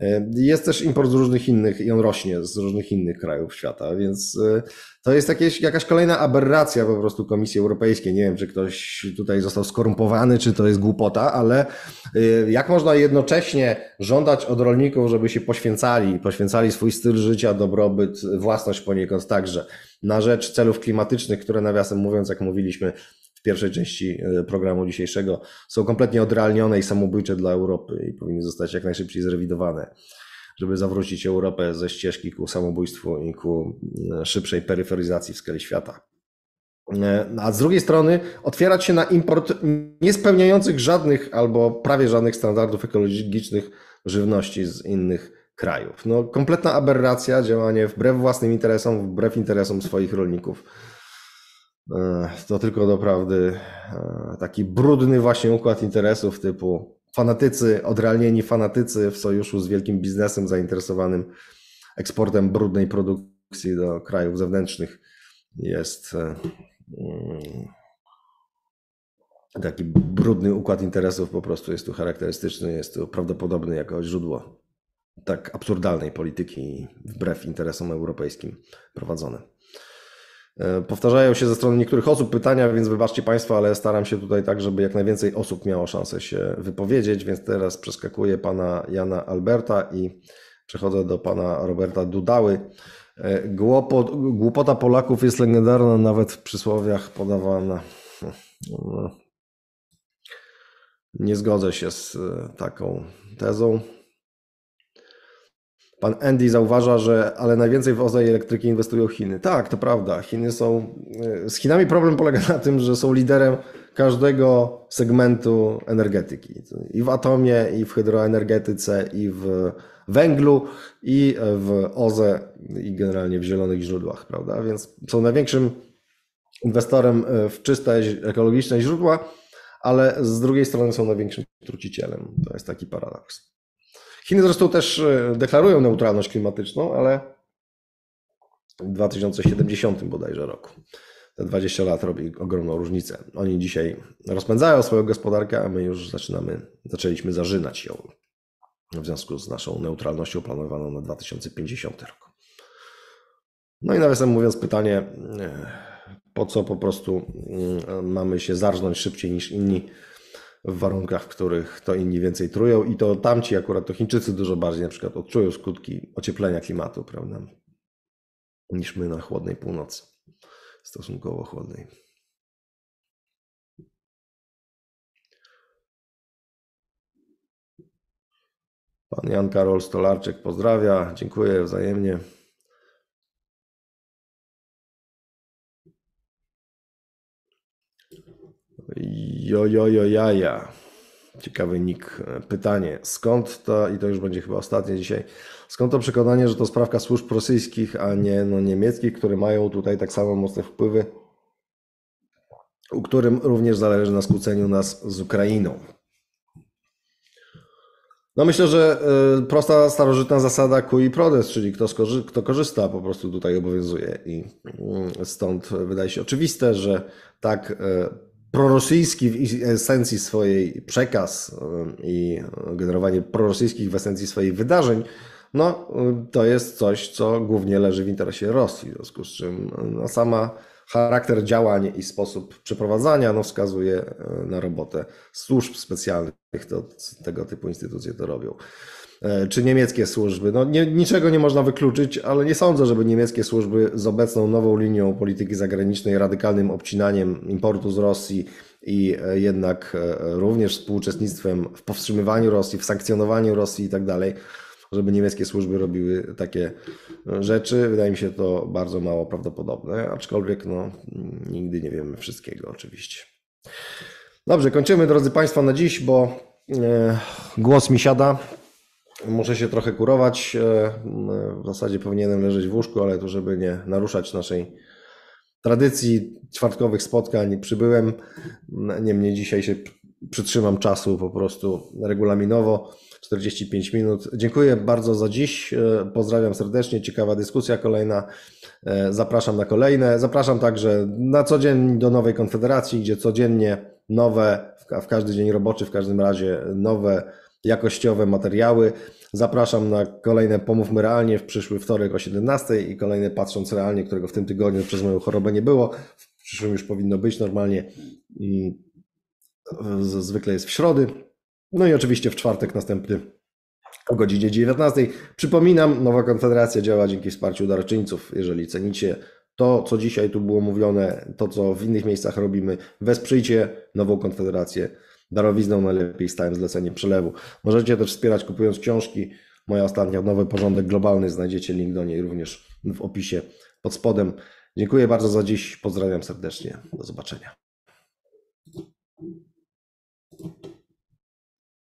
E, jest też import z różnych innych i on rośnie z różnych innych krajów świata, więc e, to jest jakieś, jakaś kolejna aberracja po prostu Komisji Europejskiej. Nie wiem, czy ktoś tutaj został skorumpowany, czy to jest głupota, ale e, jak można jednocześnie żądać od rolników, żeby się poświęcali, poświęcali swój styl życia, dobrobyt, własność poniekąd także na rzecz celów klimatycznych, które nawiasem mówiąc, jak mówiliśmy, pierwszej części e, programu dzisiejszego są kompletnie odrealnione i samobójcze dla Europy i powinny zostać jak najszybciej zrewidowane, żeby zawrócić Europę ze ścieżki ku samobójstwu i ku e, szybszej peryferyzacji w skali świata. E, a z drugiej strony otwierać się na import niespełniających żadnych albo prawie żadnych standardów ekologicznych żywności z innych krajów. No, kompletna aberracja, działanie wbrew własnym interesom, wbrew interesom swoich rolników. E, to tylko doprawdy e, taki brudny właśnie układ interesów typu fanatycy, odrealnieni fanatycy w sojuszu z wielkim biznesem zainteresowanym eksportem brudnej produkcji do krajów zewnętrznych jest e, mm, taki brudny układ interesów po prostu jest tu charakterystyczny, jest tu prawdopodobny jako źródło tak absurdalnej polityki wbrew interesom europejskim prowadzone. E, powtarzają się ze strony niektórych osób pytania, więc wybaczcie Państwo, ale staram się tutaj tak, żeby jak najwięcej osób miało szansę się wypowiedzieć, więc teraz przeskakuję pana Jana Alberta i przechodzę do pana Roberta Dudały. E, głupota Polaków jest legendarna, nawet w przysłowiach podawana. No, nie zgodzę się z e, taką tezą. Pan Andy zauważa, że ale najwięcej w OZE i elektryki inwestują Chiny. Tak, to prawda. Chiny są. E, z Chinami problem polega na tym, że są liderem każdego segmentu energetyki. I w atomie, i w hydroenergetyce, i w węglu, i w OZE, i generalnie w zielonych źródłach, prawda? Więc są największym inwestorem e, w czyste, ekologiczne źródła, ale z drugiej strony są największym trucicielem. To jest taki paradoks. Chiny zresztą też e, deklarują neutralność klimatyczną, ale w 2070 bodajże roku. Te 20 lat robi ogromną różnicę. Oni dzisiaj rozpędzają swoją gospodarkę, a my już zaczynamy, zaczęliśmy zażynać ją w związku z naszą neutralnością planowaną na 2050 rok. No i nawiasem mówiąc, pytanie, e, po co po prostu mm, mamy się zarżnąć szybciej niż inni w warunkach, w których to inni więcej trują i to tamci akurat, to Chińczycy dużo bardziej na przykład odczują skutki ocieplenia klimatu, prawda, niż my na chłodnej północy, stosunkowo chłodnej. Pan Jan Karol Stolarczyk pozdrawia, dziękuję wzajemnie. Jojojo jaja. Ciekawy nick. Pytanie. Skąd to, i to już będzie chyba ostatnie dzisiaj, skąd to przekonanie, że to sprawka służb rosyjskich, a nie no, niemieckich, które mają tutaj tak samo mocne wpływy, u którym również zależy na skłóceniu nas z Ukrainą? No myślę, że y, prosta starożytna zasada cui prodest, czyli kto, skorzy, kto korzysta, po prostu tutaj obowiązuje. I y, stąd wydaje się oczywiste, że tak y, prorosyjski w esencji swojej przekaz i generowanie prorosyjskich w esencji swoich wydarzeń, no to jest coś, co głównie leży w interesie Rosji, w związku z czym no, sama charakter działań i sposób przeprowadzania no, wskazuje na robotę służb specjalnych, to tego typu instytucje to robią. E, Czy niemieckie służby? No, nie, niczego nie można wykluczyć, ale nie sądzę, żeby niemieckie służby z obecną nową linią polityki zagranicznej, radykalnym obcinaniem importu z Rosji i e, jednak e, również współuczestnictwem w powstrzymywaniu Rosji, w sankcjonowaniu Rosji i tak dalej, żeby niemieckie służby robiły takie rzeczy. Wydaje mi się to bardzo mało prawdopodobne, aczkolwiek no, nigdy nie wiemy wszystkiego oczywiście. Dobrze, kończymy drodzy Państwo na dziś, bo głos mi siada. Muszę się trochę kurować. E, w zasadzie powinienem leżeć w łóżku, ale to żeby nie naruszać naszej tradycji czwartkowych spotkań przybyłem. Niemniej dzisiaj się przytrzymam czasu po prostu regulaminowo. 45 minut. Dziękuję bardzo za dziś. E, Pozdrawiam serdecznie. Ciekawa dyskusja kolejna. E, Zapraszam na kolejne. Zapraszam także na co dzień do nowej konfederacji, gdzie codziennie nowe, w każdy dzień roboczy, w każdym razie nowe, jakościowe materiały. Zapraszam na kolejne Pomówmy Realnie w przyszły wtorek o 17 i kolejne Patrząc Realnie, którego w tym tygodniu przez moją chorobę nie było. W przyszłym już powinno być normalnie. Zwykle jest w środy. No i oczywiście w czwartek następny o godzinie 19. Przypominam, Nowa Konfederacja działa dzięki wsparciu darczyńców. Jeżeli cenicie to, co dzisiaj tu było mówione, to, co w innych miejscach robimy, wesprzyjcie Nową Konfederację darowizną, najlepiej stałym zleceniem przelewu. Możecie też wspierać kupując książki. Moja ostatnia, Nowy Porządek Globalny, znajdziecie link do niej również w opisie pod spodem. Dziękuję bardzo za dziś, pozdrawiam serdecznie, do zobaczenia.